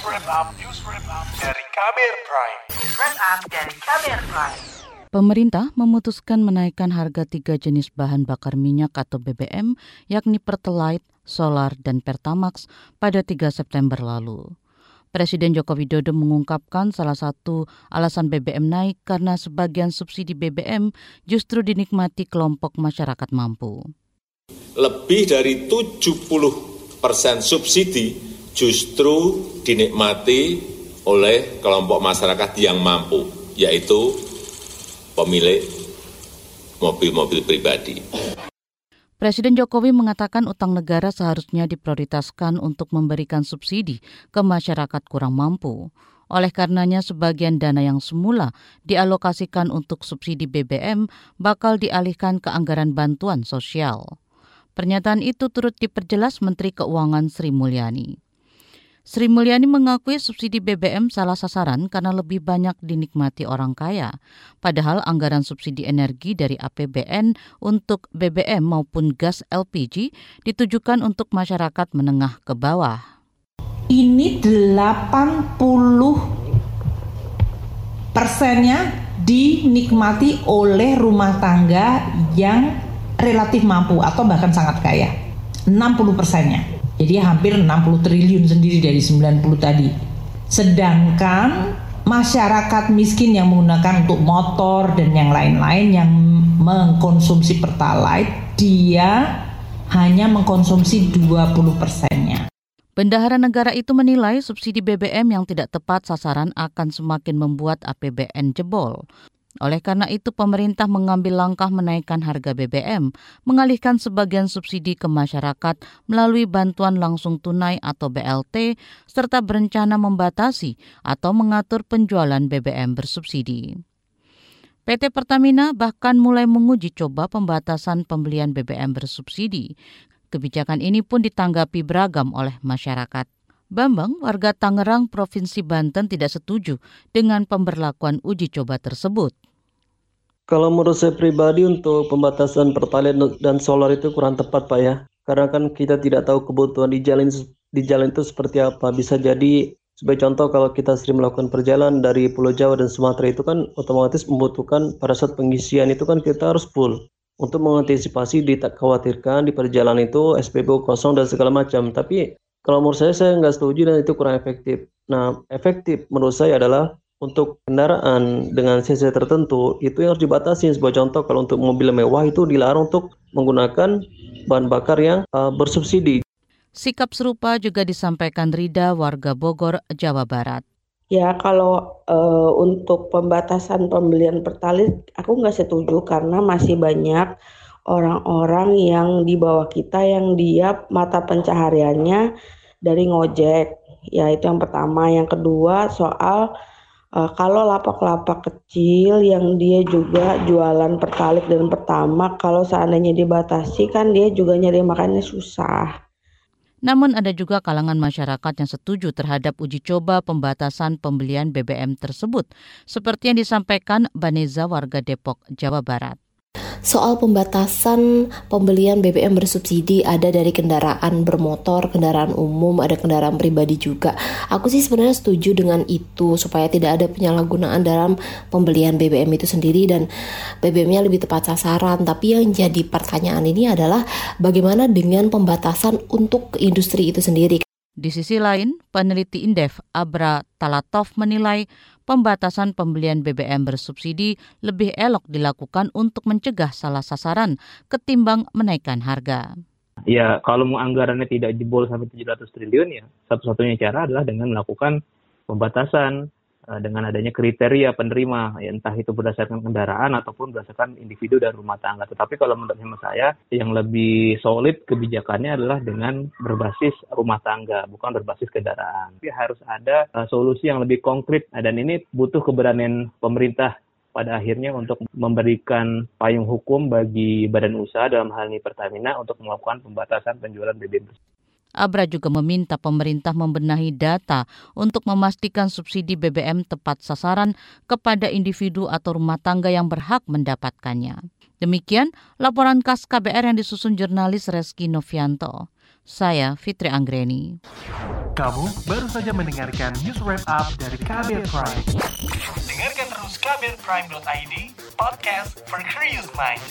up dari Kamer Prime. Pemerintah memutuskan menaikkan harga tiga jenis bahan bakar minyak atau BBM, yakni Pertalite, Solar, dan Pertamax pada 3 September lalu. Presiden Joko Widodo mengungkapkan salah satu alasan BBM naik karena sebagian subsidi BBM justru dinikmati kelompok masyarakat mampu. Lebih dari 70 persen subsidi justru dinikmati oleh kelompok masyarakat yang mampu, yaitu pemilik mobil-mobil pribadi. Presiden Jokowi mengatakan utang negara seharusnya diprioritaskan untuk memberikan subsidi ke masyarakat kurang mampu. Oleh karenanya sebagian dana yang semula dialokasikan untuk subsidi BBM bakal dialihkan ke anggaran bantuan sosial. Pernyataan itu turut diperjelas Menteri Keuangan Sri Mulyani. Sri Mulyani mengakui subsidi BBM salah sasaran karena lebih banyak dinikmati orang kaya. Padahal anggaran subsidi energi dari APBN untuk BBM maupun gas LPG ditujukan untuk masyarakat menengah ke bawah. Ini 80 persennya dinikmati oleh rumah tangga yang relatif mampu atau bahkan sangat kaya. 60 persennya. Jadi hampir 60 triliun sendiri dari 90 tadi. Sedangkan masyarakat miskin yang menggunakan untuk motor dan yang lain-lain yang mengkonsumsi pertalite, dia hanya mengkonsumsi 20 persennya. Bendahara negara itu menilai subsidi BBM yang tidak tepat sasaran akan semakin membuat APBN jebol. Oleh karena itu, pemerintah mengambil langkah menaikkan harga BBM, mengalihkan sebagian subsidi ke masyarakat melalui bantuan langsung tunai atau BLT, serta berencana membatasi atau mengatur penjualan BBM bersubsidi. PT Pertamina bahkan mulai menguji coba pembatasan pembelian BBM bersubsidi. Kebijakan ini pun ditanggapi beragam oleh masyarakat. Bambang, warga Tangerang, Provinsi Banten tidak setuju dengan pemberlakuan uji coba tersebut. Kalau menurut saya pribadi untuk pembatasan pertalite dan solar itu kurang tepat Pak ya. Karena kan kita tidak tahu kebutuhan di jalan di jalan itu seperti apa. Bisa jadi sebagai contoh kalau kita sering melakukan perjalanan dari Pulau Jawa dan Sumatera itu kan otomatis membutuhkan pada saat pengisian itu kan kita harus full. Untuk mengantisipasi khawatirkan di perjalanan itu SPBU kosong dan segala macam. Tapi kalau menurut saya, saya nggak setuju dan itu kurang efektif. Nah, efektif menurut saya adalah untuk kendaraan dengan cc tertentu itu yang harus dibatasi. Sebuah contoh kalau untuk mobil mewah itu dilarang untuk menggunakan bahan bakar yang uh, bersubsidi. Sikap serupa juga disampaikan Rida, warga Bogor, Jawa Barat. Ya, kalau uh, untuk pembatasan pembelian pertalit, aku nggak setuju karena masih banyak orang-orang yang di bawah kita yang dia mata pencahariannya dari ngojek. Ya itu yang pertama. Yang kedua soal uh, kalau lapak-lapak kecil yang dia juga jualan pertalik dan pertama kalau seandainya dibatasi kan dia juga nyari makannya susah. Namun ada juga kalangan masyarakat yang setuju terhadap uji coba pembatasan pembelian BBM tersebut, seperti yang disampaikan Baneza warga Depok, Jawa Barat soal pembatasan pembelian BBM bersubsidi ada dari kendaraan bermotor, kendaraan umum, ada kendaraan pribadi juga. Aku sih sebenarnya setuju dengan itu supaya tidak ada penyalahgunaan dalam pembelian BBM itu sendiri dan BBM-nya lebih tepat sasaran. Tapi yang jadi pertanyaan ini adalah bagaimana dengan pembatasan untuk industri itu sendiri. Di sisi lain, peneliti Indef Abra Talatov menilai pembatasan pembelian BBM bersubsidi lebih elok dilakukan untuk mencegah salah sasaran ketimbang menaikkan harga. Ya, kalau mau anggarannya tidak jebol sampai 700 triliun ya, satu-satunya cara adalah dengan melakukan pembatasan dengan adanya kriteria penerima, ya entah itu berdasarkan kendaraan ataupun berdasarkan individu dan rumah tangga. Tetapi kalau menurut hemat saya, yang lebih solid kebijakannya adalah dengan berbasis rumah tangga, bukan berbasis kendaraan. Tapi harus ada uh, solusi yang lebih konkret, nah, dan ini butuh keberanian pemerintah pada akhirnya untuk memberikan payung hukum bagi badan usaha dalam hal ini Pertamina untuk melakukan pembatasan penjualan BBM. Abra juga meminta pemerintah membenahi data untuk memastikan subsidi BBM tepat sasaran kepada individu atau rumah tangga yang berhak mendapatkannya. Demikian laporan khas KBR yang disusun jurnalis Reski Novianto. Saya Fitri Anggreni. Kamu baru saja mendengarkan news wrap up dari Kabel Prime. Dengarkan terus kbrprime.id, podcast for curious mind.